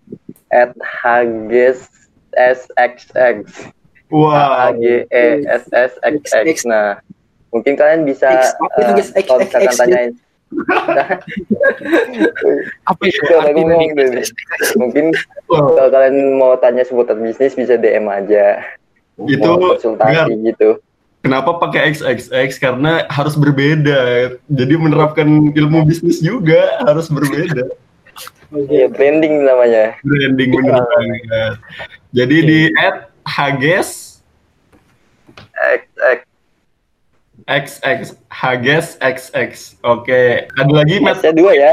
At Hages SXX. Wow. H G E S S X X. Nah, mungkin kalian bisa uh? X, kalau misalkan tanyain Apa itu? Mungkin kalau kalian mau tanya seputar bisnis bisa DM aja Itu mau konsultasi gitu kenapa pakai XXX? Karena harus berbeda. Jadi menerapkan ilmu bisnis juga harus berbeda. Iya branding namanya Branding bener banget. Jadi di add Hages X X XX Hages XX. Oke, ada lagi Mas? Matchnya dua ya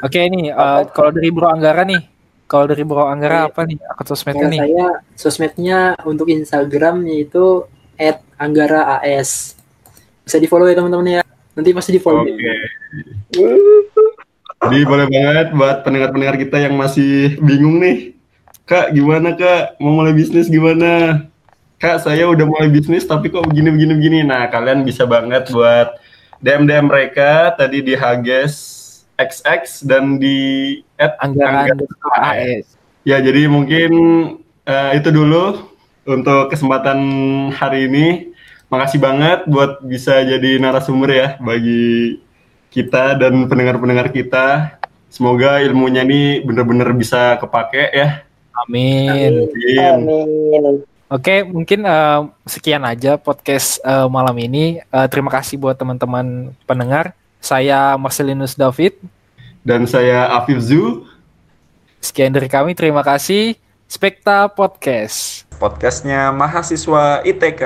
Oke nih, eh, kalau dari Bro Anggara nih, kalau dari Bro Anggara apa nih akun sosmednya Ya, nih? saya sosmednya untuk Instagram yaitu @anggara_as. Bisa di follow ya teman-teman ya. Nanti pasti di follow. Oke. Jadi boleh banget buat pendengar-pendengar kita yang masih bingung nih. Kak, gimana kak? Mau mulai bisnis gimana? Kak, saya udah mulai bisnis tapi kok begini begini begini. Nah, kalian bisa banget buat DM DM mereka tadi di Hages XX dan di at Anggaran Anggaran AS. Ya, jadi mungkin eh, itu dulu untuk kesempatan hari ini. Makasih banget buat bisa jadi narasumber ya bagi kita dan pendengar-pendengar kita. Semoga ilmunya ini benar-benar bisa kepake ya. Amin. Amin. Amin Oke, mungkin eh, sekian aja podcast eh, malam ini. Eh, terima kasih buat teman-teman pendengar. Saya Marcelinus David. Dan saya Afif Zu. Sekian dari kami. Terima kasih. Spekta Podcast. Podcastnya mahasiswa ITK.